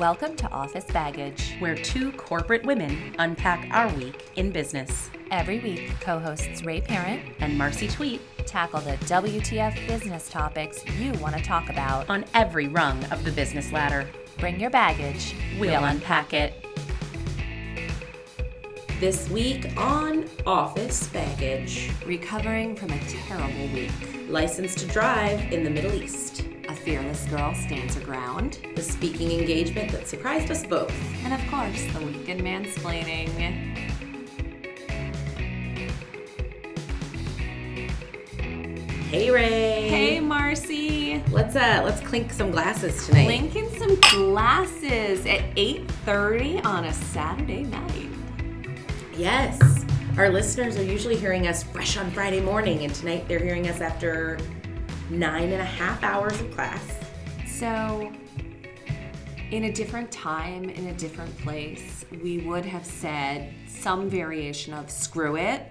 Welcome to Office Baggage. where two corporate women unpack our week in business. Every week, co hosts Ray Parent And Marcy Tweet tackle the WTF business topics you want to talk about. on every rung of the business ladder. Bring your baggage, We'll unpack it. This week on Office Baggage, Recovering from a terrible week. license to drive in the Middle East, fearless girl stands her ground. the speaking engagement that surprised us both. And of course, the week in mansplaining. Hey Ray. Hey, Marcy. Let's uh let's clink some glasses tonight. Linking some glasses at 8.30 on a Saturday night. Yes. Our listeners are usually hearing us fresh on Friday morning, and tonight they're hearing us after nine and a half hours of class. So, in a different time, in a different place, we would have said some variation of screw it.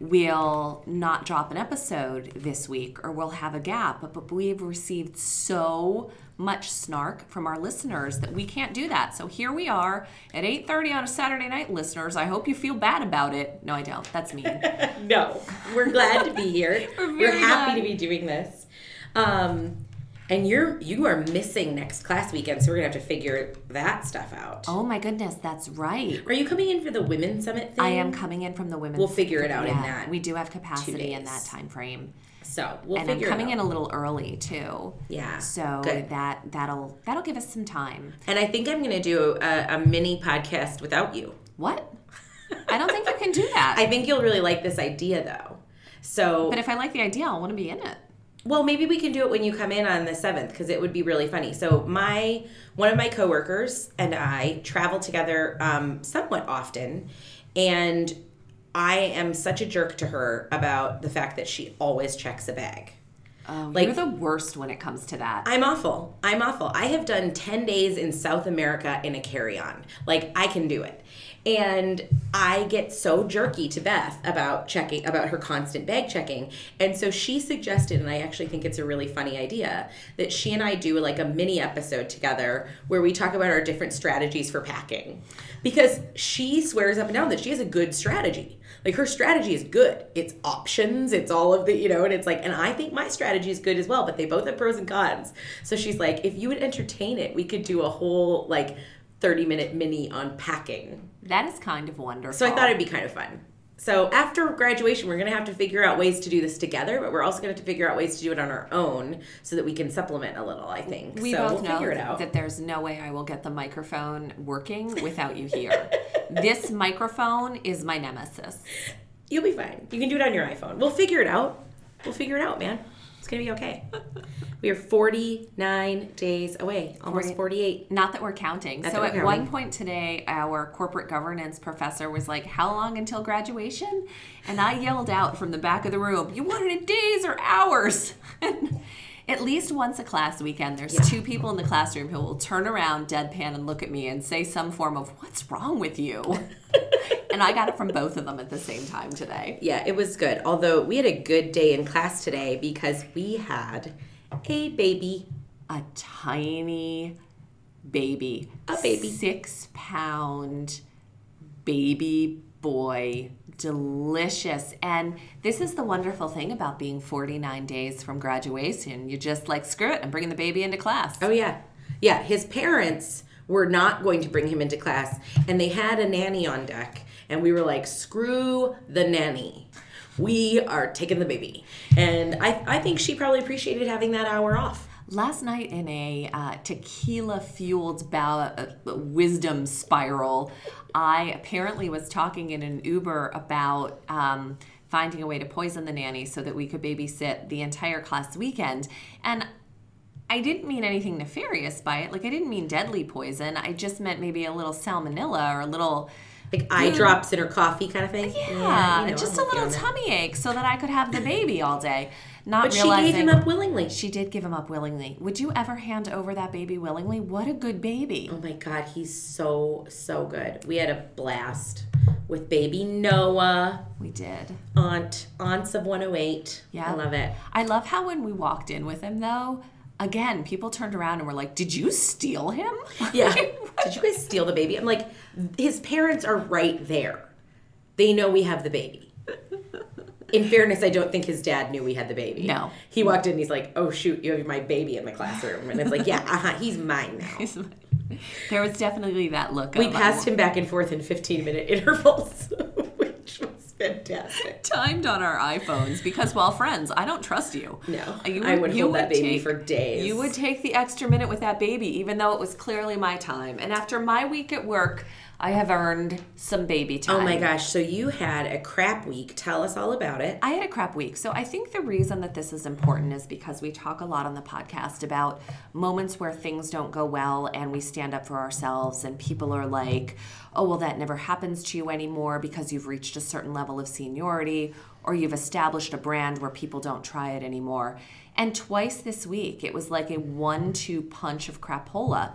We'll not drop an episode this week or we'll have a gap. But, but we've received so much snark from our listeners that we can't do that. So here we are at 8:30 on a Saturday night, listeners. I hope you feel bad about it. No, I don't. That's mean. No, we're glad to be here. We're we're happy glad. to be doing this. Um, and you're you are missing next class weekend, so we're gonna have to figure that stuff out. oh my goodness, that's right. Are you coming in for the women's summit thing? I am coming in from the women's. We'll figure it out in that We do have capacity in that time frame. So we'll and I'm coming in a little early too. Yeah, So good. that that'll that'll give us some time. And I think I'm gonna do a, a mini podcast without you. What? I don't think you can do that. I think you'll really like this idea though. So but if I like the idea, I'll want to be in it. Well, maybe we can do it when you come in on the 7th because it would be really funny. So, my one of my coworkers and I travel together um, somewhat often, and I am such a jerk to her about the fact that she always checks a bag. Oh, Like- you're the worst when it comes to that. I'm awful. I'm awful. I have done 10 days in South America in a carry on. Like, I can do it. And I get so jerky to Beth about checking, about her constant bag checking. And so she suggested, and I actually think it's a really funny idea, that she and I do like a mini episode together where we talk about our different strategies for packing. Because she swears up and down that she has a good strategy. Like her strategy is good. It's options, it's all of the, you know, and it's like, and I think my strategy is good as well, but they both have pros and cons. So she's like, if you would entertain it, we could do a whole like 30 minute mini on packing. that is kind of wonderful. So I thought it'd be kind of fun. So after graduation, we're gonna have to figure out ways to do this together, but we're also gonna have to figure out ways to do it on our own so that we can supplement a little, I think. we so both we'll know figure it out. that there's no way I will get the microphone working without you here. this microphone is my nemesis. You'll be fine. You can do it on your iPhone. We'll figure it out. We'll figure it out, man. It's gonna be okay. we are 49 days away, almost 48. Not that we're counting. Not so at we're one counting. point today, our corporate governance professor was like, How long until graduation? And I yelled out from the back of the room, You want it in days or hours? At least once a class weekend, there's two people in the classroom who will turn around, deadpan, and look at me and say some form of, What's wrong with you? and I got it from both of them at the same time today. Yeah, it was good. Although we had a good day in class today because we had a baby. A tiny baby. A baby. Six pound baby boy. Delicious. And this is the wonderful thing about being 49 days from graduation. You just like, screw it, I'm bringing the baby into class. Oh yeah, yeah. His parents were not going to bring him into class, and they had a nanny on deck, and we were like, screw the nanny. We are taking the baby, and I, I think she probably appreciated having that hour off. Last night in a uh, tequila fueled uh, wisdom spiral, I apparently was talking in an Uber about um, finding a way to poison the nanny so that we could babysit the entire class weekend. And I didn't mean anything nefarious by it. Like, I didn't mean deadly poison. I just meant maybe a little salmonella or a little, Like eye drops in her coffee, kind of thing. yeah, you know, just I'm a little tummy ache so that I could have the baby all day. Not But she gave him up willingly. she did give him up willingly. Would you ever hand over that baby willingly? What a good baby. Oh my god, he's so so good. We had a blast with baby Noah, We did. aunt aunts of 108. Yeah. I love it. I love how when we walked in with him though, again, people turned around and were like, "Did you steal him?" Yeah. Did you guys steal the baby? I'm like, his parents are right there. They know we have the baby. In fairness, I don't think his dad knew we had the baby. No. He walked in and he's like, oh, shoot, you have my baby in the classroom. And it's like, yeah, uh huh, he's mine now. there was definitely that look. We passed him back and forth in 15 minute intervals, which was fantastic. timed on our iPhones because, well, friends, I don't trust you. No, You I would hold that baby take- for days. You would take the extra minute with that baby, even though it was clearly my time. And after my week at work, I have earned some baby time. Oh my gosh, so you had a crap week. Tell us all about it. I had a crap week. So I think the reason that this is important is because we talk a lot on the podcast about moments where things don't go well and we stand up for ourselves and people are like, "Oh, well that never happens to you anymore because you've reached a certain level of seniority or you've established a brand where people don't try it anymore." And twice this week, it was like a one-two punch of crapola.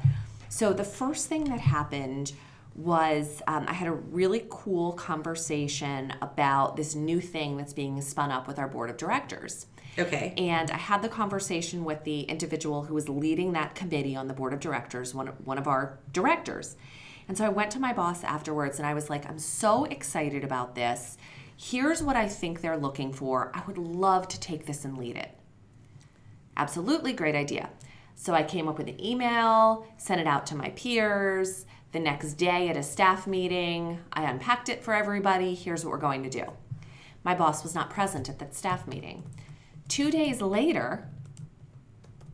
So the first thing that happened was um, I had a really cool conversation about this new thing that's being spun up with our board of directors. Okay. And I had the conversation with the individual who was leading that committee on the board of directors, one, one of our directors. And so I went to my boss afterwards and I was like, I'm so excited about this. Here's what I think they're looking for. I would love to take this and lead it. Absolutely great idea. So I came up with an email, sent it out to my peers. The next day at a staff meeting, I unpacked it for everybody. Here's what we're going to do. My boss was not present at that staff meeting. Two days later,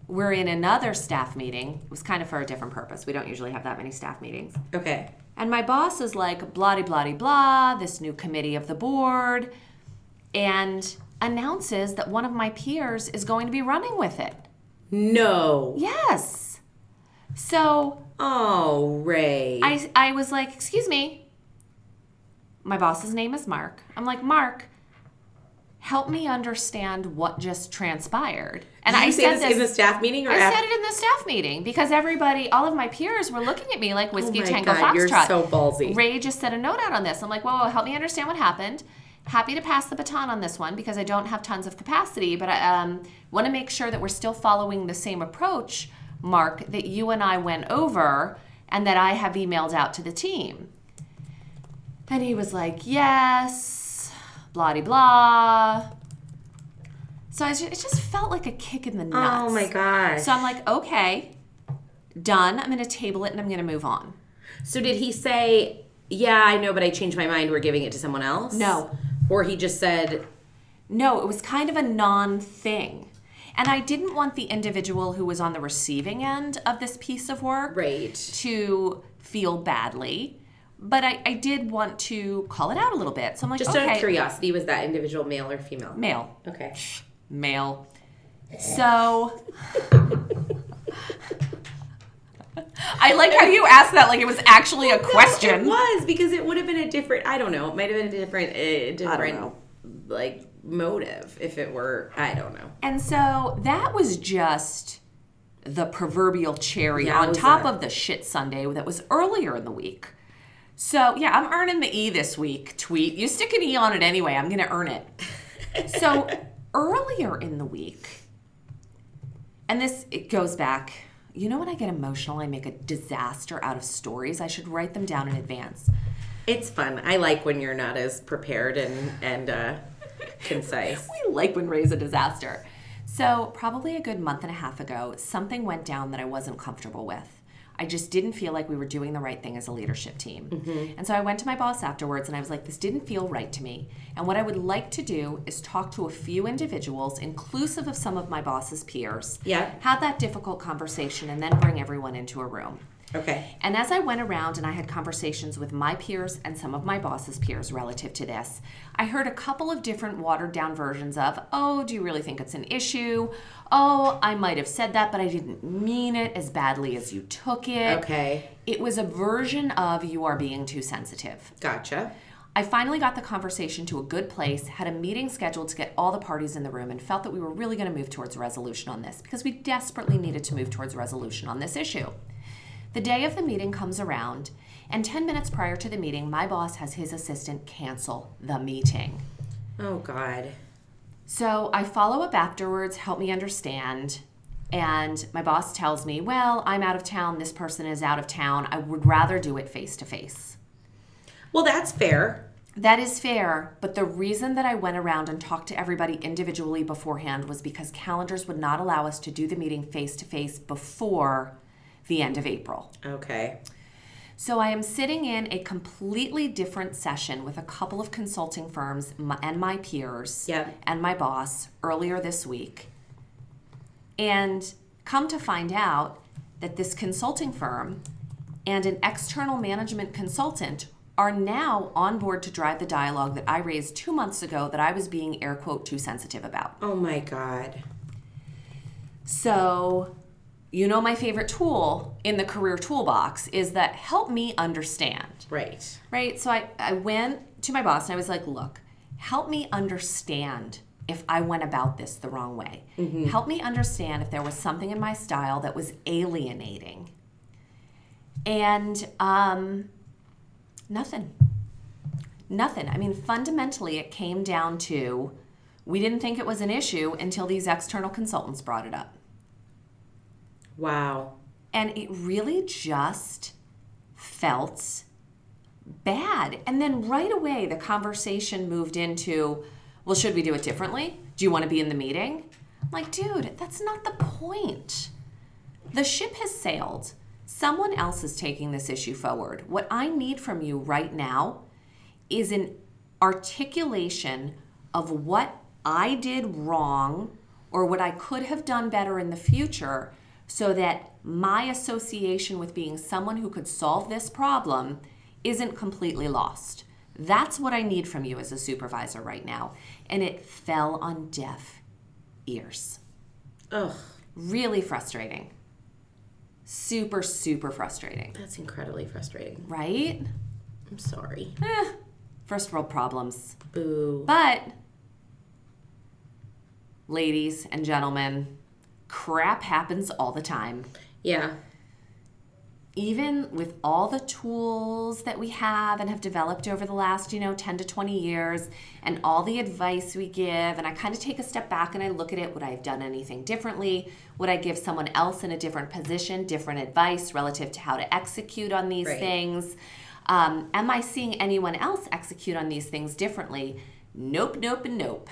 we're in another staff meeting. It was kind of for a different purpose. We don't usually have that many staff meetings. Okay. And my boss is like, blah, blah, blah, this new committee of the board, and announces that one of my peers is going to be running with it. No. Yes. So Oh, Ray. I, I was like, excuse me. My boss's name is Mark. I'm like, Mark, help me understand what just transpired. And Did I say said this, this in the staff meeting or I said it in the staff meeting because everybody, all of my peers were looking at me like Whiskey Oh Tango God, you're so ballsy. Ray just sent a note out on this. I'm like, whoa, whoa, help me understand what happened. Happy to pass the baton on this one because I don't have tons of capacity, but I um, want to make sure that we're still following the same approach, Mark, that you and I went over and that I have emailed out to the team. And he was like, yes, blah de blah. So I just, it just felt like a kick in the nuts. Oh my gosh. So I'm like, okay, done. I'm going to table it and I'm going to move on. So did he say, "Yeah, I know, but I changed my mind. We're giving it to someone else"? No. Or he just said, No, it was kind of a non thing. And I didn't want the individual who was on the receiving end of this piece of work "Right." to feel badly. But I, I did want to call it out a little bit. So I'm like, Just okay, out of curiosity, was that individual male or female? male. Okay. male. So I like how you asked that like it was actually a question. It was because it would have been a different. I don't know. It might have been a different, uh, different, like motive if it were. I don't know. And so that was just the proverbial cherry on Yowza. top of the shit sundae that was earlier in the week. So yeah, I'm earning the E this week. Tweet. You stick an E on it anyway. I'm gonna earn it. so earlier in the week, and this it goes back. You know when I get emotional, I make a disaster out of stories. I should write them down in advance. It's fun. I like when you're not as prepared and and uh, concise. We like when Ray's a disaster. So, probably a good month and a half ago, something went down that I wasn't comfortable with. I just didn't feel like we were doing the right thing as a leadership team. Mm-hmm. And so I went to my boss afterwards and I was like, this didn't feel right to me. And what I would like to do is talk to a few individuals, inclusive of some of my boss's peers. Yeah. Have that difficult conversation and then bring everyone into a room. Okay. And as I went around and I had conversations with my peers and some of my boss's peers relative to this, I heard a couple of different watered down versions of, oh, do you really think it's an issue? Oh, I might have said that, but I didn't mean it as badly as you took it. Okay. It was a version of you are being too sensitive. Gotcha. I finally got the conversation to a good place, had a meeting scheduled to get all the parties in the room, and felt that we were really going to move towards a resolution on this because we desperately needed to move towards a resolution on this issue. The day of the meeting comes around, and 10 minutes prior to the meeting, my boss has his assistant cancel the meeting. Oh God. So I follow up afterwards, help me understand. and my boss tells me, well, I'm out of town, this person is out of town, I would rather do it face to face. Well, that's fair. That is fair, but the reason that I went around and talked to everybody individually beforehand was because calendars would not allow us to do the meeting face to face before the end of April. Okay. So I am sitting in a completely different session with a couple of consulting firms and my peers Yep. and my boss earlier this week. And come to find out that this consulting firm and an external management consultant are now on board to drive the dialogue that I raised two months ago that I was being air quote too sensitive about. Oh my God. So, you know, my favorite tool in the career toolbox is that help me understand, Right. right? So I, I went to my boss and I was like, look, help me understand if I went about this the wrong way. Help me understand if there was something in my style that was alienating. And um, nothing. Nothing. I mean, fundamentally, it came down to we didn't think it was an issue until these external consultants brought it up. Wow. And it really just felt bad. And then right away, the conversation moved into, well, should we do it differently? Do you want to be in the meeting? I'm like, dude, that's not the point. The ship has sailed. Someone else is taking this issue forward. What I need from you right now is an articulation of what I did wrong or what I could have done better in the future so that my association with being someone who could solve this problem isn't completely lost. That's what I need from you as a supervisor right now. And it fell on deaf ears. Ugh. Really frustrating. Super, super frustrating, That's incredibly frustrating. right? I'm sorry. Eh, first world problems. Boo. But, ladies and gentlemen, crap happens all the time. Yeah. Even with all the tools that we have and have developed over the last, you know, 10 to 20 years and all the advice we give, and I kind of take a step back and I look at it would I have done anything differently? Would I give someone else in a different position different advice relative to how to execute on these Right. things? Um, am I seeing anyone else execute on these things differently? Nope, nope, and nope.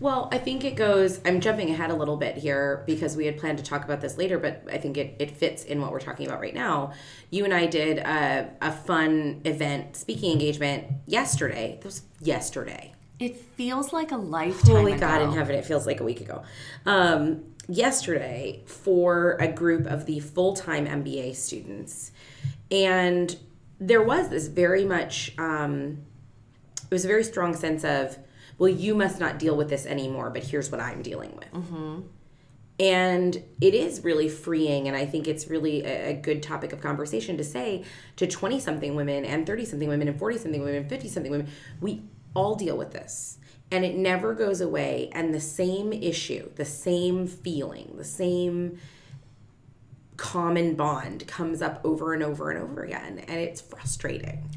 Well, I think it goes. I'm jumping ahead a little bit here because we had planned to talk about this later, but I think it, it fits in what we're talking about right now. You and I did a, a fun event, speaking engagement yesterday. That was yesterday. It feels like a lifetime Holy ago. God in heaven, it feels like a week ago. Um, yesterday for a group of the full time MBA students. And there was this very much, um, it was a very strong sense of, well, you must not deal with this anymore, but here's what I'm dealing with. Mm-hmm. And it is really freeing. And I think it's really a, a good topic of conversation to say to 20 something women and 30 something women and 40 something women, 50 something women, we all deal with this. And it never goes away. And the same issue, the same feeling, the same common bond comes up over and over and over again. And it's frustrating.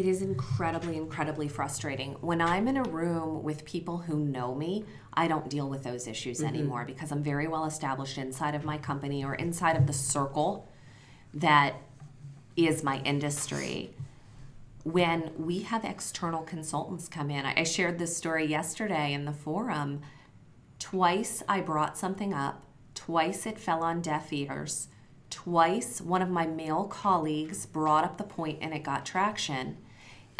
It is incredibly, incredibly frustrating. When I'm in a room with people who know me, I don't deal with those issues mm-hmm. anymore because I'm very well established inside of my company or inside of the circle that is my industry. When we have external consultants come in, I I shared this story yesterday in the forum. Twice I brought something up, twice it fell on deaf ears. Twice one of my male colleagues brought up the point and it got traction.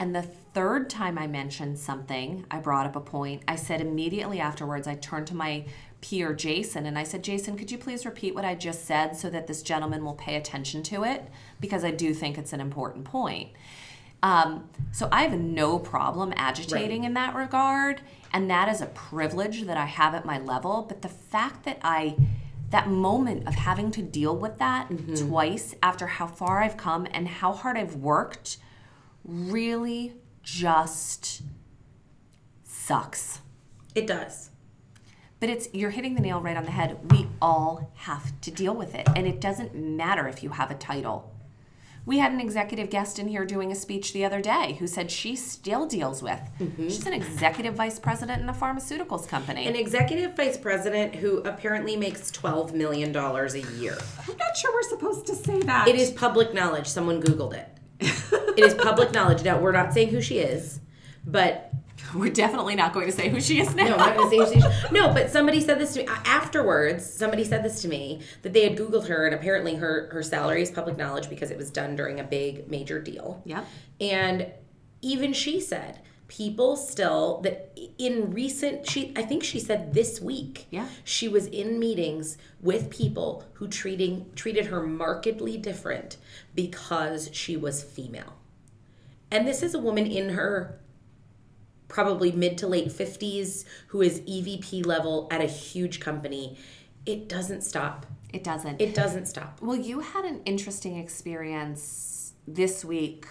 And the third time I mentioned something, I brought up a point. I said immediately afterwards, I turned to my peer, Jason, and I said, Jason, could you please repeat what I just said so that this gentleman will pay attention to it? Because I do think it's an important point. Um, so I have no problem agitating in that regard, and that is a privilege that I have at my level. But the fact that I, that moment of having to deal with that twice after how far I've come and how hard I've worked, really just sucks. It does. But it's you're hitting the nail right on the head. We all have to deal with it, and it doesn't matter if you have a title. We had an executive guest in here doing a speech the other day who said she still deals with. Mm-hmm. She's an executive vice president in a pharmaceuticals company. An executive vice president who apparently makes $12 million a year. I'm not sure we're supposed to say that. It is public knowledge. Someone Googled it. It is public knowledge. Now, we're not saying who she is, but We're definitely not going to say who she is now. no, I'm not going to say who she is. No, but somebody said this to me afterwards. Somebody said this to me that they had Googled her, and apparently her her salary is public knowledge because it was done during a big major deal. Yeah, And even she said people still that in recent she I think she said this week Yeah. she was in meetings with people who treating treated her markedly different because she was female. And this is a woman in her probably mid to late 50s who is EVP level at a huge company. It doesn't stop. It doesn't. It doesn't stop. Well, you had an interesting experience this week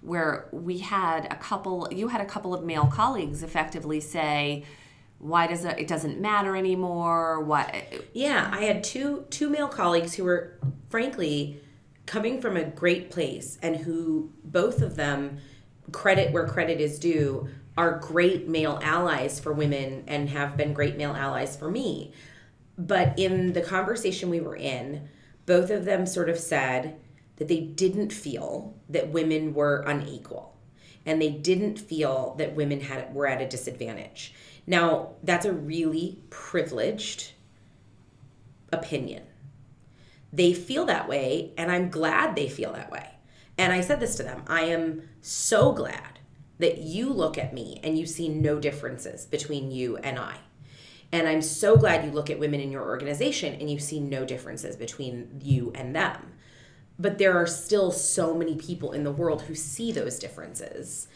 where we had a couple you had a couple of male colleagues effectively say why does it it doesn't matter anymore what Yeah, I had two two male colleagues who were frankly coming from a great place and who both of them credit where credit is due are great male allies for women and have been great male allies for me. But in the conversation we were in, both of them sort of said that they didn't feel that women were unequal and they didn't feel that women had were at a disadvantage. Now, that's a really privileged opinion. They feel that way, and I'm glad they feel that way. And I said this to them I am so glad that you look at me and you see no differences between you and I. And I'm so glad you look at women in your organization and you see no differences between you and them. But there are still so many people in the world who see those differences.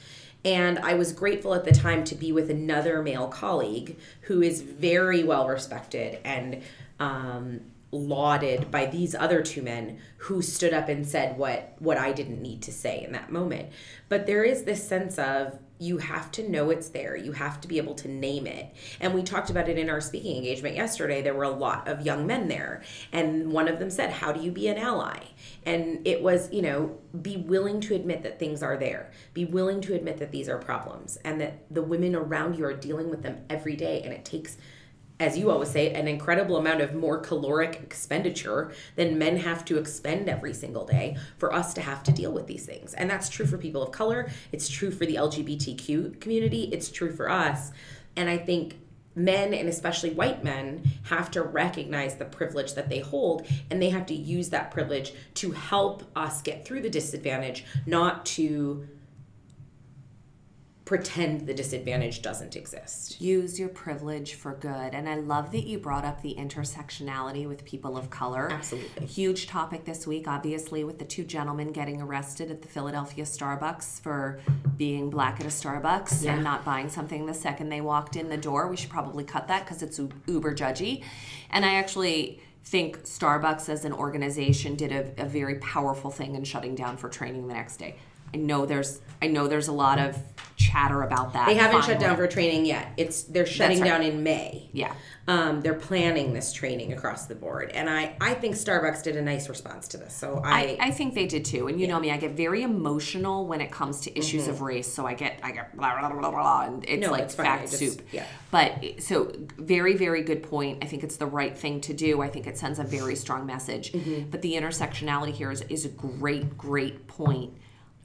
And I was grateful at the time to be with another male colleague who is very well respected and um, lauded by these other two men who stood up and said what what I didn't need to say in that moment. But there is this sense of you have to know it's there. You have to be able to name it. And we talked about it in our speaking engagement yesterday. There were a lot of young men there. And one of them said, How do you be an ally? And it was, you know, be willing to admit that things are there. Be willing to admit that these are problems and that the women around you are dealing with them every day. And it takes as you always say, an incredible amount of more caloric expenditure than men have to expend every single day for us to have to deal with these things. And that's true for people of color, it's true for the LGBTQ community, it's true for us. And I think men and especially white men have to recognize the privilege that they hold and they have to use that privilege to help us get through the disadvantage, not to pretend the disadvantage doesn't exist. use your privilege for good and i love that you brought up the intersectionality with people of color Absolutely. huge topic this week obviously with the two gentlemen getting arrested at the philadelphia starbucks for being black at a starbucks Yeah. and not buying something the second they walked in the door we should probably cut that because it's uber judgy and i actually think starbucks as an organization did a, a very powerful thing in shutting down for training the next day i know there's i know there's a lot of chatter about that They haven't shut down for training yet. It's they're shutting right. down in May. yeah Um, they're planning this training across the board, and I I think Starbucks did a nice response to this. So I, I, I think they did too. And you know me, I get very emotional when it comes to issues of race. So I get I get blah blah blah blah, blah and it's Mm-hmm. No, like it's fact just- soup. yeah. But so very very good point. I think it's the right thing to do. I think it sends a very strong message. Mm-hmm. But the intersectionality here is is a great great point.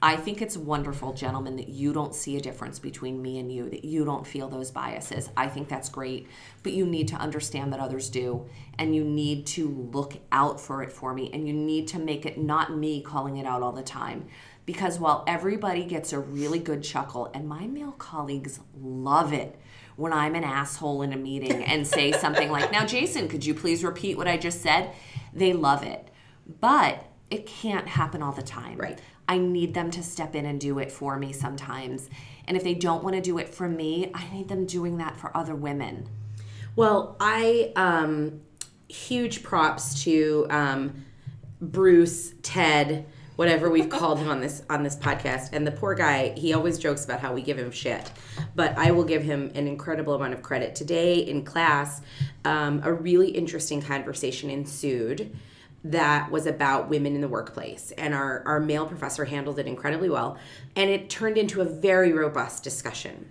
I think it's wonderful, gentlemen, that you don't see a difference between me and you, that you don't feel those biases. I think that's great. But you need to understand that others do. And you need to look out for it for me. And you need to make it not me calling it out all the time. Because while everybody gets a really good chuckle, and my male colleagues love it when I'm an asshole in a meeting and say something like, Now, Jason, could you please repeat what I just said? They love it. But it can't happen all the time. Right. I need them to step in and do it for me sometimes. And if they don't want to do it for me, I need them doing that for other women. well I um, huge props to um, Bruce Ted whatever we've called him on this on this podcast and the poor guy he always jokes about how we give him shit but i will give him an incredible amount of credit today in class um, a really interesting conversation ensued that was about women in the workplace. And our, our male professor handled it incredibly well. And it turned into a very robust discussion.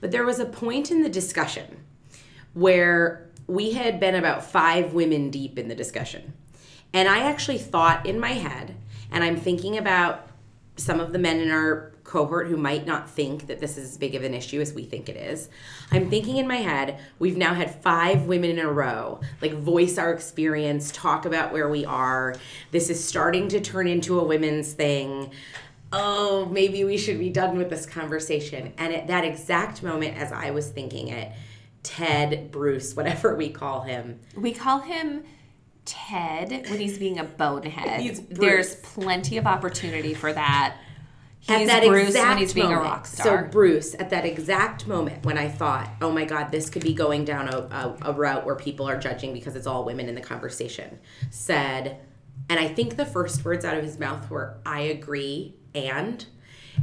But there was a point in the discussion where we had been about five women deep in the discussion. And I actually thought in my head, and I'm thinking about some of the men in our cohort who might not think that this is as big of an issue as we think it is. I'm thinking in my head, we've now had five women in a row like voice our experience, talk about where we are. This is starting to turn into a women's thing. Oh, maybe we should be done with this conversation. And at that exact moment, as I was thinking it, Ted, Bruce, whatever we call him, We call him Ted when he's being a bonehead. There's plenty of opportunity for that. At that Bruce exact when he's being moment, a rock star. So Bruce, at that exact moment when I thought, "Oh my God, this could be going down a, a, a route where people are judging because it's all women in the conversation," said, and I think the first words out of his mouth were, "I agree," and.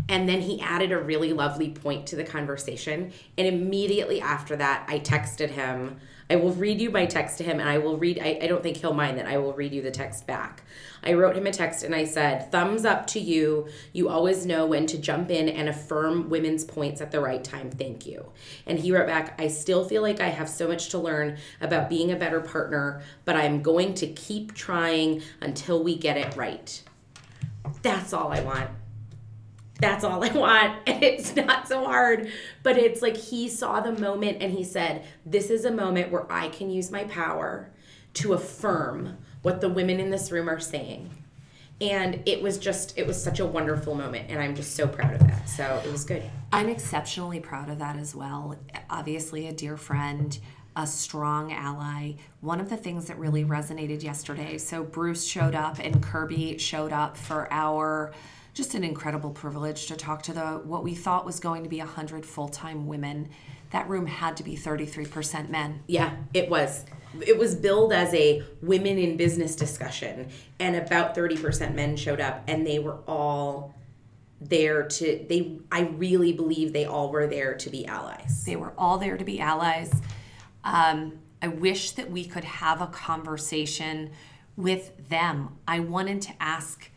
And then he added a really lovely point to the conversation. And immediately after that, I texted him. I will read you my text to him, and I will read, I, I don't think he'll mind that I will read you the text back. I wrote him a text and I said, Thumbs up to you. You always know when to jump in and affirm women's points at the right time. Thank you. And he wrote back, I still feel like I have so much to learn about being a better partner, but I'm going to keep trying until we get it right. That's all I want that's all I want. And it's not so hard. But it's like he saw the moment and he said, This is a moment where I can use my power to affirm what the women in this room are saying. And it was just, it was such a wonderful moment. And I'm just so proud of that. So it was good. I'm exceptionally proud of that as well. Obviously, a dear friend, a strong ally. One of the things that really resonated yesterday so, Bruce showed up and Kirby showed up for our just an incredible privilege to talk to the what we thought was going to be 100 full-time women that room had to be 33% men Yeah, it was. It was billed as a women in business discussion, and about 30% men showed up, and they were all there to they i really believe they all were there to be allies. They were all there to be allies. Um, i wish that we could have a conversation with them. I wanted to ask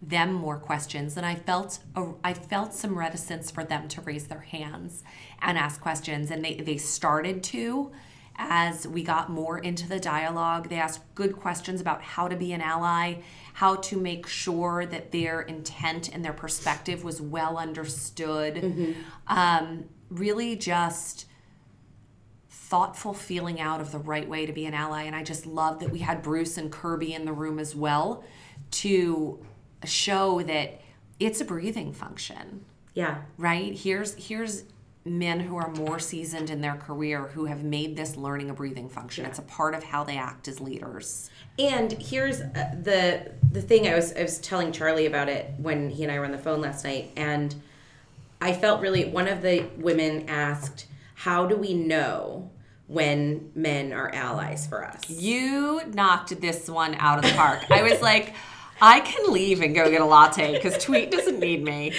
them more questions and i felt a, i felt some reticence for them to raise their hands and ask questions and they, they started to as we got more into the dialogue. They asked good questions about how to be an ally how to make sure that their intent and their perspective was well understood. Um, really just thoughtful feeling out of the right way to be an ally. And i just love that we had bruce and kirby in the room as well to show that it's a breathing function. Yeah. Right? Here's here's men who are more seasoned in their career who have made this learning a breathing function. It's a part of how they act as leaders. And here's uh, the the thing I was I was telling Charlie about it when he and I were on the phone last night and I felt really one of the women asked how do we know when men are allies for us? You knocked this one out of the park. I was like I can leave and go get a latte because Tweet doesn't need me.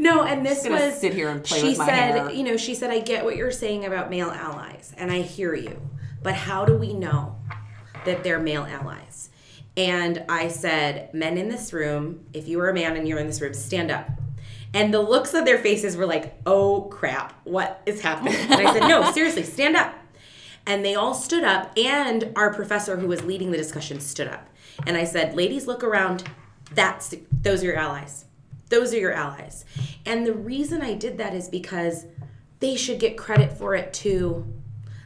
No, and this was sit here and play she with my said, hair. you know, she said, I get what you're saying about male allies, and I hear you, but how do we know that they're male allies? And I said, men in this room, if you were a man and you're in this room, stand up. And the looks of their faces were like, oh crap, what is happening? And I said, no, seriously, stand up. And they all stood up, and our professor who was leading the discussion stood up. And I said, ladies, look around. That's those are your allies. Those are your allies. And the reason I did that is because they should get credit for it too.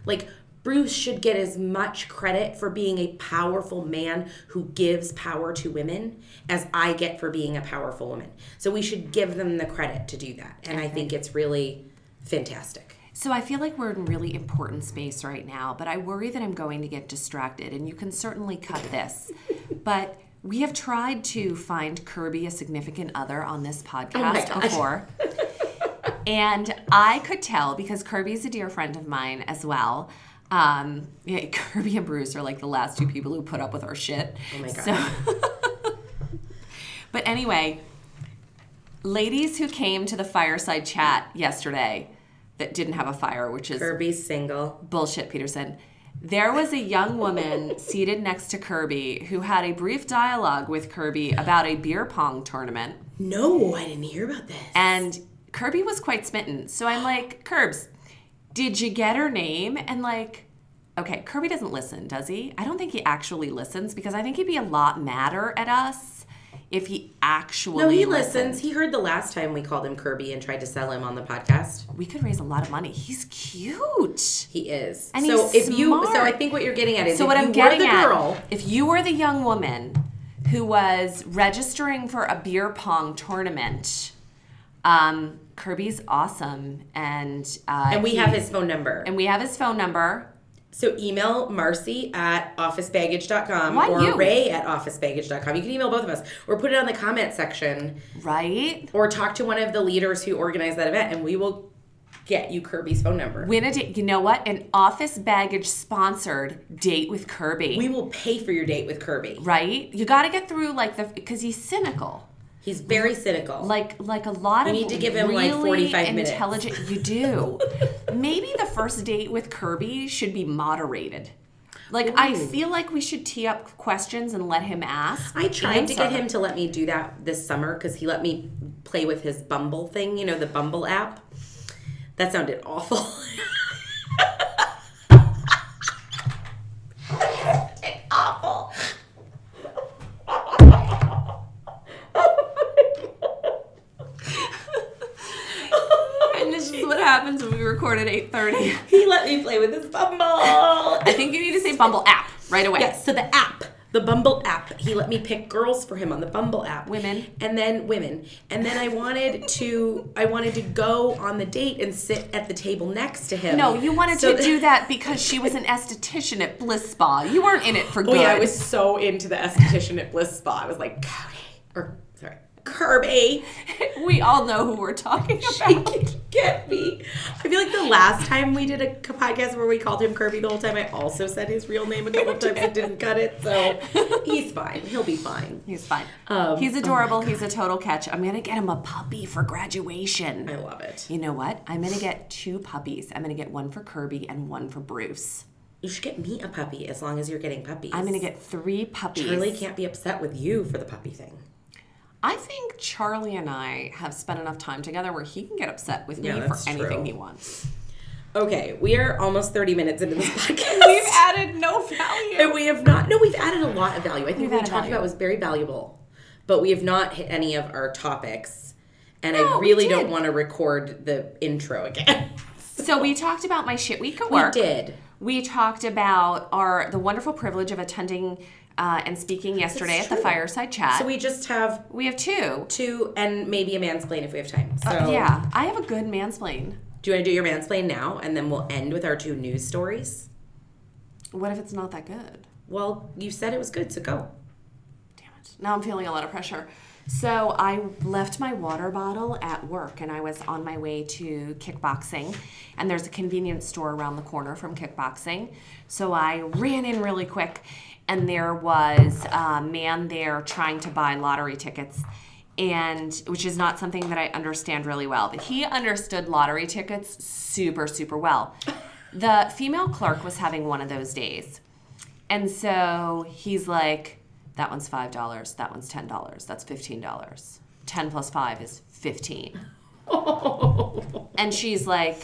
Like Bruce should get as much credit for being a powerful man who gives power to women as I get for being a powerful woman. So we should give them the credit to do that. And I think it's really fantastic. So I feel like we're in really important space right now, but I worry that I'm going to get distracted, and you can certainly cut this. but we have tried to find Kirby a significant other on this podcast gosh. before. and I could tell because Kirby's a dear friend of mine as well. Um, yeah, Kirby and Bruce are like the last two people who put up with our shit. Oh my God. So, but anyway, ladies who came to the fireside chat yesterday that didn't have a fire, which is Kirby's single. bullshit, Peterson. There was a young woman seated next to Kirby who had a brief dialogue with Kirby about a beer pong tournament. No, I didn't hear about this. And Kirby was quite smitten. So I'm like, Curbs, did you get her name? And like, okay, Kirby doesn't listen, does he? I don't think he actually listens because I think he'd be a lot madder at us if he actually no, he listened. listens. He heard the last time we called him Kirby and tried to sell him on the podcast. We could raise a lot of money. He's cute. He is. And so he's if you so. I think what you're getting at is So if what you I'm were getting the at, girl, if you were the young woman who was registering for a beer pong tournament, um, Kirby's awesome, and uh, and we he- have his phone number. and we have his phone number. So email Marcy at officebaggage.com Why or you? Ray at officebaggage.com. You can email both of us or put it on the comment section Right? or talk to one of the leaders who organized that event and we will get you Kirby's phone number. Win a date. You know what? An office baggage sponsored date with Kirby. We will pay for your date with Kirby. right? You got to get through like the because he's cynical. He's very cynical. Like like a lot You of need to give him, like, really 45 minutes. intelligent. You do. Maybe the first date with Kirby should be moderated. Like I feel like we should tee up questions and let him ask. I tried to get him to let me do that this summer because he let me play with his Bumble thing, you know, the Bumble app. That sounded awful. And this is what happens when we record at eight thirty. He let me play with his Bumble. I think you need to say Bumble app right away. Yes, so the app, the Bumble app. He let me pick girls for him on the Bumble app. Women. And then women. And then I wanted to I wanted to go on the date and sit at the table next to him. No, you wanted So to do that because she was an esthetician at Bliss Spa. You weren't in it for Oh yeah, I was so into the esthetician at Bliss Spa. I was like, Cody, or Kirby, we all know who we're talking she about. can get me. I feel like the last time we did a podcast where we called him Kirby the whole time, I also said his real name a couple of times. It didn't cut it, so he's fine. He'll be fine. He's fine. Um, He's adorable. He's a total catch. I'm gonna get him a puppy for graduation. I love it. You know what? I'm gonna get two puppies. I'm gonna get one for Kirby and one for Bruce. You should get me a puppy as long as you're getting puppies. I'm gonna get three puppies. Charlie can't be upset with you for the puppy thing. I think Charlie and I have spent enough time together where he can get upset with me Yeah, for anything true. he wants. Okay, we are almost 30 minutes into this podcast. We've added no value. and we have not. No, we've added a lot of value. I think We've what we talked value. about was very valuable, but we have not hit any of our topics. And No, I really don't want to record the intro again. So we talked about my shit week at work. we did. We talked about our the wonderful privilege of attending uh, and speaking yesterday at the fireside chat. So we just have we have two. two and maybe a mansplain if we have time. So Uh, yeah, I have a good mansplain. do you want to do your mansplain now, and then we'll end with our two news stories? What if it's not that good? Well, you said it was good, so go. Damn it. Now I'm feeling a lot of pressure. So I left my water bottle at work and I was on my way to kickboxing. And there's a convenience store around the corner from kickboxing. So I ran in really quick and there was a man there trying to buy lottery tickets. And which is not something that I understand really well, but he understood lottery tickets super, super well. The female clerk was having one of those days. And so he's like, that one's five dollars, that one's ten dollars, that's fifteen dollars. Ten plus five is fifteen. and she's like,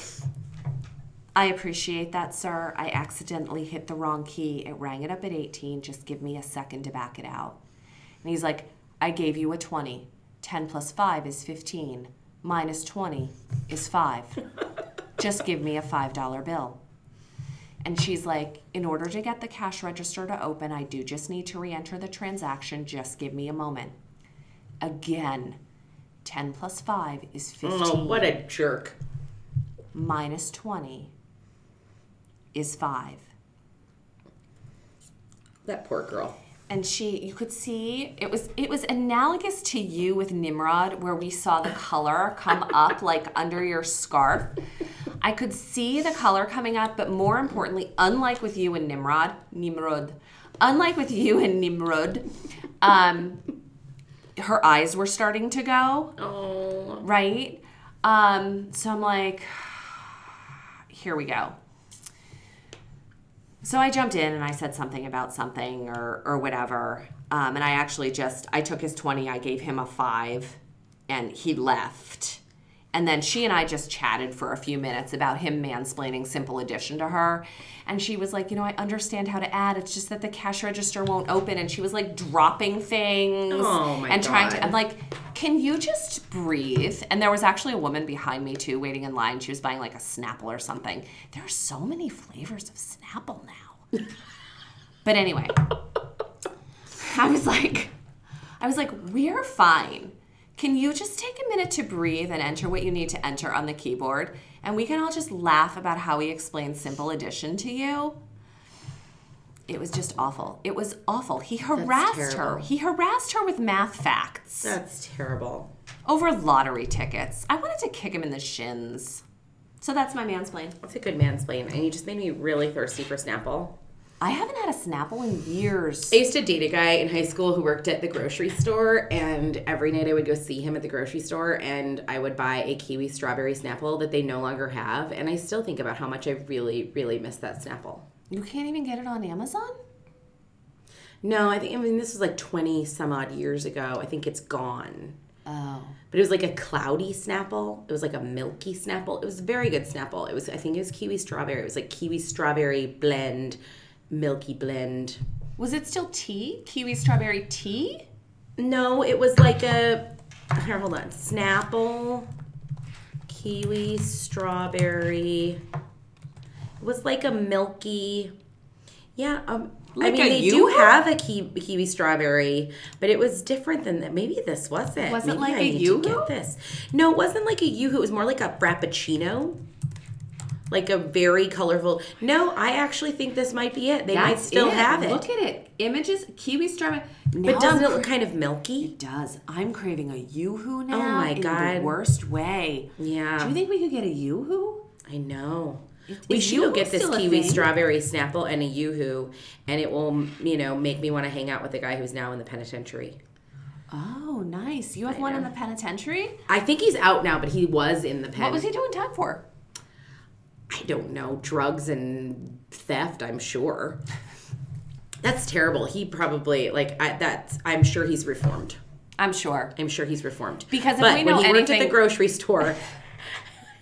I appreciate that, sir. I accidentally hit the wrong key. It rang it up at 18. Just give me a second to back it out. And he's like, I gave you a 20. 10 plus 5 is 15. Minus 20 is 5. Just give me a $5 bill. And she's like, in order to get the cash register to open, I do just need to re enter the transaction. Just give me a moment. Again, 10 plus 5 is 15. Oh, what a jerk. Minus 20 is 5. That poor girl. And she you could see it was it was analogous to you with Nimrod where we saw the color come up like under your scarf. I could see the color coming up, but more importantly, unlike with you and Nimrod, Nimrod, unlike with you and Nimrod, um, her eyes were starting to go Oh. right? Um, so I'm like, here we go. So I jumped in and I said something about something or or whatever. Um, and I actually just I took his twenty, I gave him a five, and he left. And then she and I just chatted for a few minutes about him mansplaining simple addition to her. And she was like, you know, I understand how to add. It's just that the cash register won't open. And she was like dropping things Oh, my and trying to. I'm like, can you just breathe? And there was actually a woman behind me too, waiting in line. She was buying like a Snapple or something. There are so many flavors of Snapple now. but anyway, I was like, I was like, we're fine. Can you just take a minute to breathe and enter what you need to enter on the keyboard? And we can all just laugh about how he explained simple addition to you. It was just awful. It was awful. He harassed her. He harassed her with math facts That's terrible. over lottery tickets. I wanted to kick him in the shins. So that's my mansplain. That's a good mansplain. And you just made me really thirsty for Snapple. I haven't had a Snapple in years. I used to date a guy in high school who worked at the grocery store, and every night I would go see him at the grocery store, and I would buy a kiwi strawberry Snapple that they no longer have. And I still think about how much I really, really miss that Snapple. You can't even get it on Amazon? No, I think I mean this was like twenty some odd years ago. I think it's gone. Oh. But it was like a cloudy Snapple. It was like a milky Snapple. It was a very good Snapple. It was I think it was kiwi strawberry. It was like kiwi strawberry blend, milky blend. Was it still tea? Kiwi strawberry tea? No, it was like a here, hold on. Snapple, kiwi, strawberry. It was like a milky. Yeah, um, Like I mean they do have a kiwi, kiwi strawberry, but it was different than that. Maybe this wasn't. Was it Maybe like I a need to Get this? No, it wasn't like a yoo-hoo. It was more like a frappuccino. Like a very colorful. No, I actually think this might be it. They might still have it. Look at it. Images, kiwi strawberry. but doesn't it look kind of milky? It does. I'm craving a yoo-hoo oh now. Oh my in God. the worst way. Yeah. Do you think we could get a yoo-hoo? I know. we should go get this kiwi strawberry Snapple and a yoo-hoo, and it will, you know, make me want to hang out with the guy who's now in the penitentiary. Oh, nice. You have one in the penitentiary? I think he's out now, but he was in the pen. What was he doing time for? I don't know. Drugs and theft, I'm sure. That's terrible. He probably like I, that's. I'm sure he's reformed. I'm sure. I'm sure he's reformed. Because if but we know when he worked at the grocery store,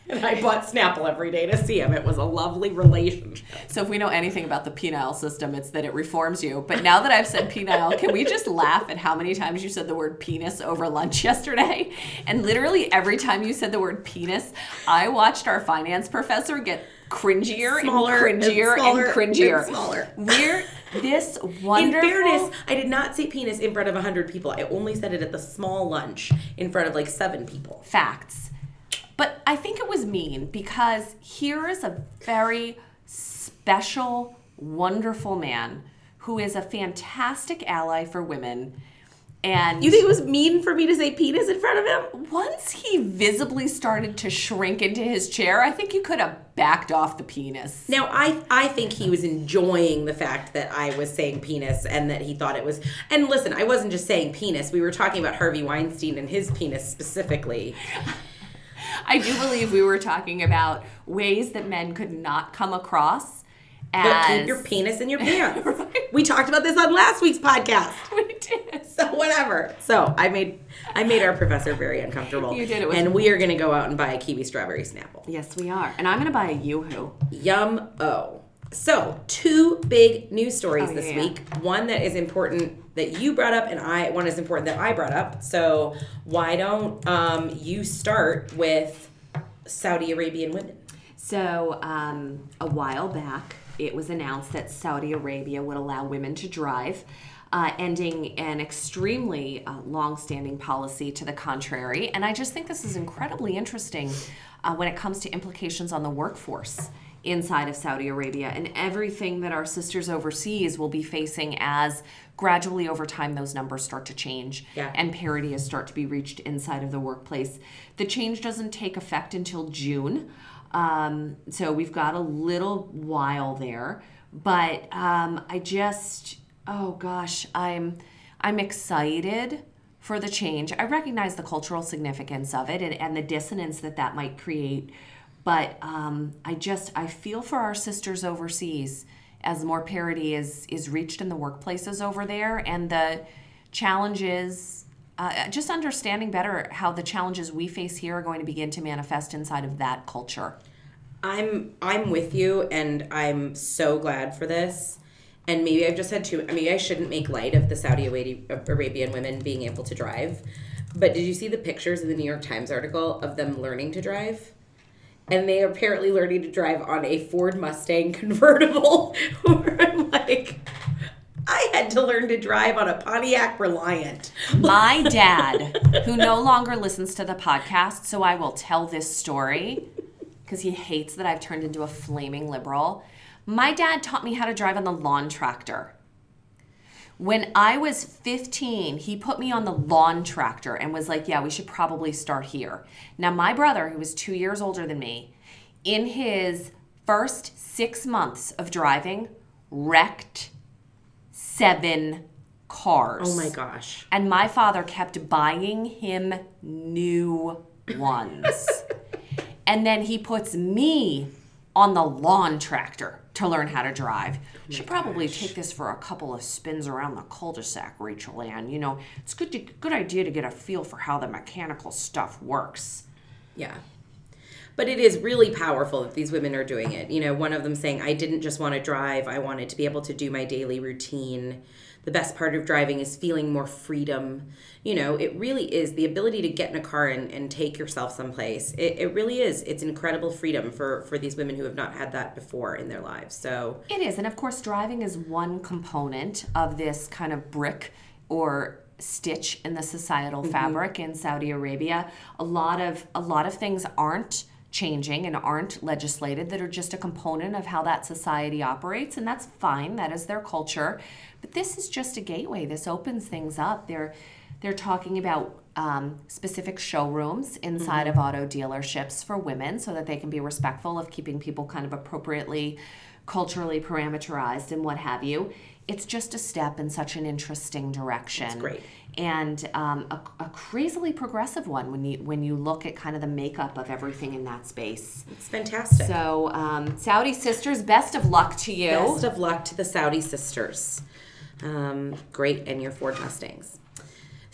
and I bought Snapple every day to see him, it was a lovely relationship. So if we know anything about the penile system, it's that it reforms you. But now that I've said penile, can we just laugh at how many times you said the word penis over lunch yesterday? And literally every time you said the word penis, I watched our finance professor get cringier Smaller and and cringier and, smaller cringier. and smaller. We're this wonderful. In fairness, I did not say penis in front of 100 people. I only said it at the small lunch in front of like seven people. facts. But I think it was mean because here is a very special, wonderful man who is a fantastic ally for women. And You think it was mean for me to say penis in front of him? once he visibly started to shrink into his chair, I think you could have backed off the penis. Now, I I think he was enjoying the fact that I was saying penis and that he thought it was. And listen, I wasn't just saying penis. We were talking about Harvey Weinstein and his penis specifically. I do believe we were talking about ways that men could not come across But keep your penis in your pants. We talked about this on last week's podcast. we did. So whatever. So I made I made our professor very uncomfortable. You did. It and we are going to go out and buy a kiwi strawberry Snapple. Yes, we are. And I'm going to buy a yoo-hoo. Yum oh. So, two big news stories Oh, this yeah. week. One that is important that you brought up, and I one is important that I brought up. So, why don't um, you start with Saudi Arabian women? So, um, a while back, it was announced that Saudi Arabia would allow women to drive, uh, ending an extremely uh, long standing policy to the contrary. And I just think this is incredibly interesting uh, when it comes to implications on the workforce inside of Saudi Arabia and everything that our sisters overseas will be facing as gradually over time those numbers start to change Yeah. and parity is start to be reached inside of the workplace. The change doesn't take effect until June. Um, so we've got a little while there, but um, I just, oh gosh, I'm, I'm excited for the change. I recognize the cultural significance of it and, and the dissonance that that might create, but um, I just, I feel for our sisters overseas as more parity is is reached in the workplaces over there and the challenges uh, just understanding better how the challenges we face here are going to begin to manifest inside of that culture I'm I'm with you, and I'm so glad for this. And maybe I've just had too. I mean, I shouldn't make light of the Saudi Arabian women being able to drive. But did you see the pictures in the New York Times article of them learning to drive? And they are apparently learning to drive on a Ford Mustang convertible. Where I'm like, I had to learn to drive on a Pontiac Reliant. My dad, who no longer listens to the podcast, so I will tell this story because he hates that I've turned into a flaming liberal. My dad taught me how to drive on the lawn tractor. When I was 15, he put me on the lawn tractor and was like, Yeah, we should probably start here. Now, my brother, who was two years older than me, in his first six months of driving, wrecked seven cars. Oh my gosh. And my father kept buying him new ones. and then he puts me on the lawn tractor to learn how to drive. Oh Should probably gosh. take this for a couple of spins around the cul-de-sac, Rachel Ann. You know, it's good to, good idea to get a feel for how the mechanical stuff works. Yeah. But it is really powerful that these women are doing it. You know, one of them saying, I didn't just want to drive, I wanted to be able to do my daily routine the best part of driving is feeling more freedom. You know, it really is the ability to get in a car and, and take yourself someplace. It, it really is. It's incredible freedom for, for these women who have not had that before in their lives. So it is. And of course, driving is one component of this kind of brick or stitch in the societal mm-hmm. fabric in Saudi Arabia. A lot of a lot of things aren't changing and aren't legislated that are just a component of how that society operates and that's fine that is their culture but this is just a gateway. This opens things up. They're they're talking about um, specific showrooms inside mm-hmm. of auto dealerships for women so that they can be respectful of keeping people kind of appropriately culturally parameterized and what have you. It's just a step in such an interesting direction. That's great. And um, a, a, crazily progressive one when you when you look at kind of the makeup of everything in that space. It's fantastic. So, um, Saudi sisters, best of luck to you. Best of luck to the Saudi sisters. Um, great, and your Ford Mustangs.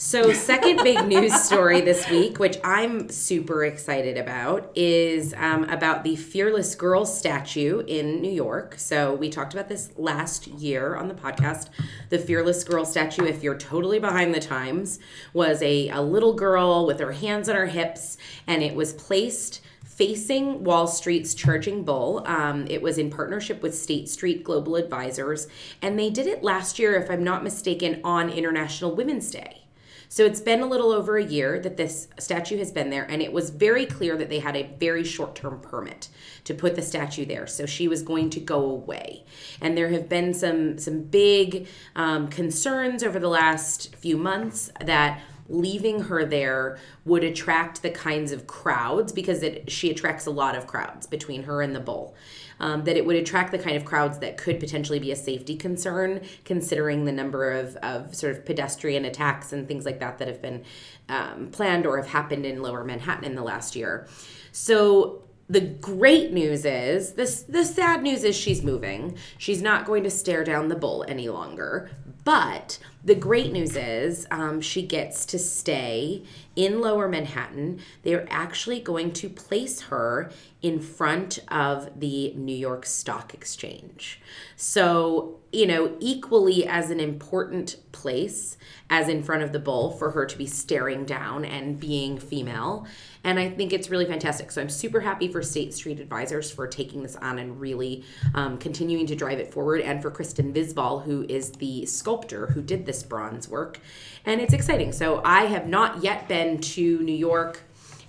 So, second big news story this week, which I'm super excited about, is um, about the Fearless Girl statue in New York. So, we talked about this last year on the podcast. The Fearless Girl statue, if you're totally behind the times, was a, a little girl with her hands on her hips, and it was placed facing Wall Street's Charging Bull. Um, it was in partnership with State Street Global Advisors, and they did it last year, if I'm not mistaken, on International Women's Day. So it's been a little over a year that this statue has been there, and it was very clear that they had a very short term permit to put the statue there. So she was going to go away. And there have been some, some big um, concerns over the last few months that leaving her there would attract the kinds of crowds because it, she attracts a lot of crowds between her and the bull. Um, that it would attract the kind of crowds that could potentially be a safety concern, considering the number of, of sort of pedestrian attacks and things like that that have been um, planned or have happened in lower Manhattan in the last year. So the great news is this the sad news is she's moving. She's not going to stare down the bull any longer. But the great news is um, she gets to stay in lower Manhattan. They're actually going to place her in front of the New York Stock Exchange. So, you know, equally as an important place as in front of the bull for her to be staring down and being female. And I think it's really fantastic. So I'm super happy for State Street Advisors for taking this on and really um, continuing to drive it forward, and for Kristen Visbal, who is the sculptor who did this bronze work. And it's exciting. So I have not yet been to New York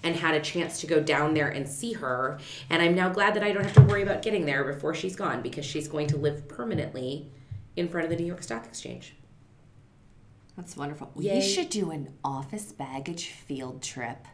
and had a chance to go down there and see her. And I'm now glad that I don't have to worry about getting there before she's gone because she's going to live permanently in front of the New York Stock Exchange. That's wonderful. Yay. We should do an office baggage field trip.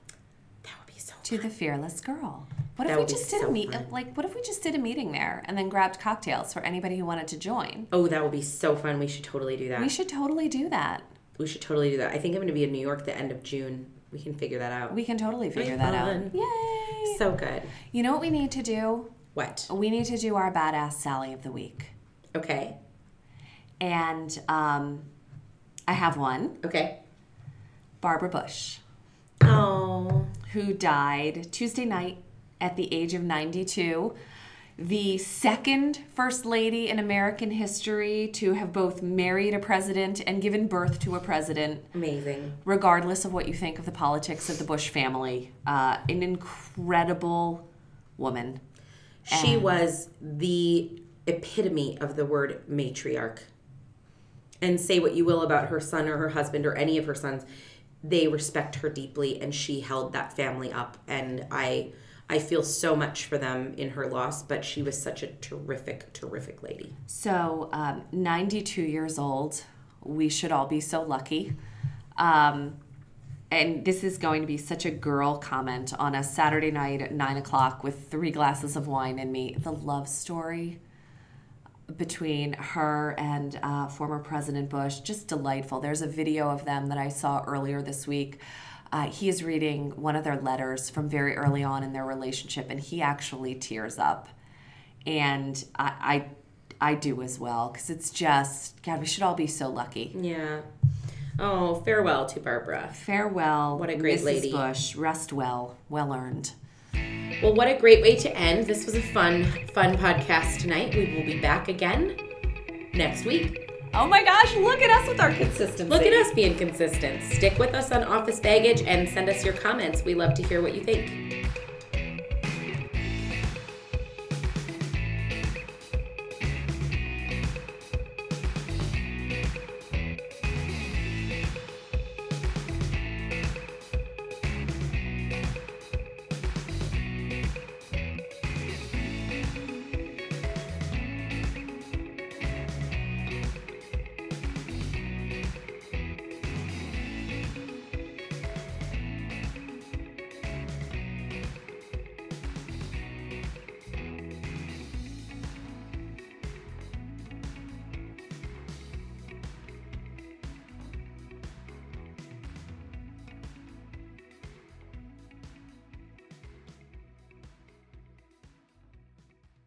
That would be so to the Fearless Girl. What that if we just did so a meet like what if we just did a meeting there and then grabbed cocktails for anybody who wanted to join? Oh, that would be so fun. We should totally do that. We should totally do that. We should totally do that. I think I'm going to be in New York the end of June we can figure that out. We can totally figure that out. Yay! So good. You know what we need to do? What? We need to do our badass Sally of the week. Okay. And um, I have one Okay. Barbara Bush, Oh. Who died Tuesday night at the age of 92. The second First Lady in American history to have both married a president and given birth to a president. Amazing. regardless of what you think of the politics of the Bush family. Uh, an incredible woman. She was the epitome of the word matriarch. And say what you will about her son or her husband or any of her sons, they respect her deeply and she held that family up and I I feel so much for them in her loss, but she was such a terrific, terrific lady. So, um, 92 years old. We should all be so lucky. Um, and this is going to be such a girl comment on a Saturday night at nine o'clock with three glasses of wine and me. The love story between her and uh, former President Bush, just delightful. There's a video of them that I saw earlier this week. Uh, he is reading one of their letters from very early on in their relationship, and he actually tears up. And I, I, I do as well, because it's just, God, we should all be so lucky. Yeah. Oh, farewell to Barbara. Farewell. What a great Mrs. lady. Bush. Rest well. Well earned. Well, what a great way to end. This was a fun, fun podcast tonight. We will be back again next week. Oh my gosh, look at us with our consistency. Look at us being consistent. Stick with us on Office Baggage and send us your comments. We love to hear what you think.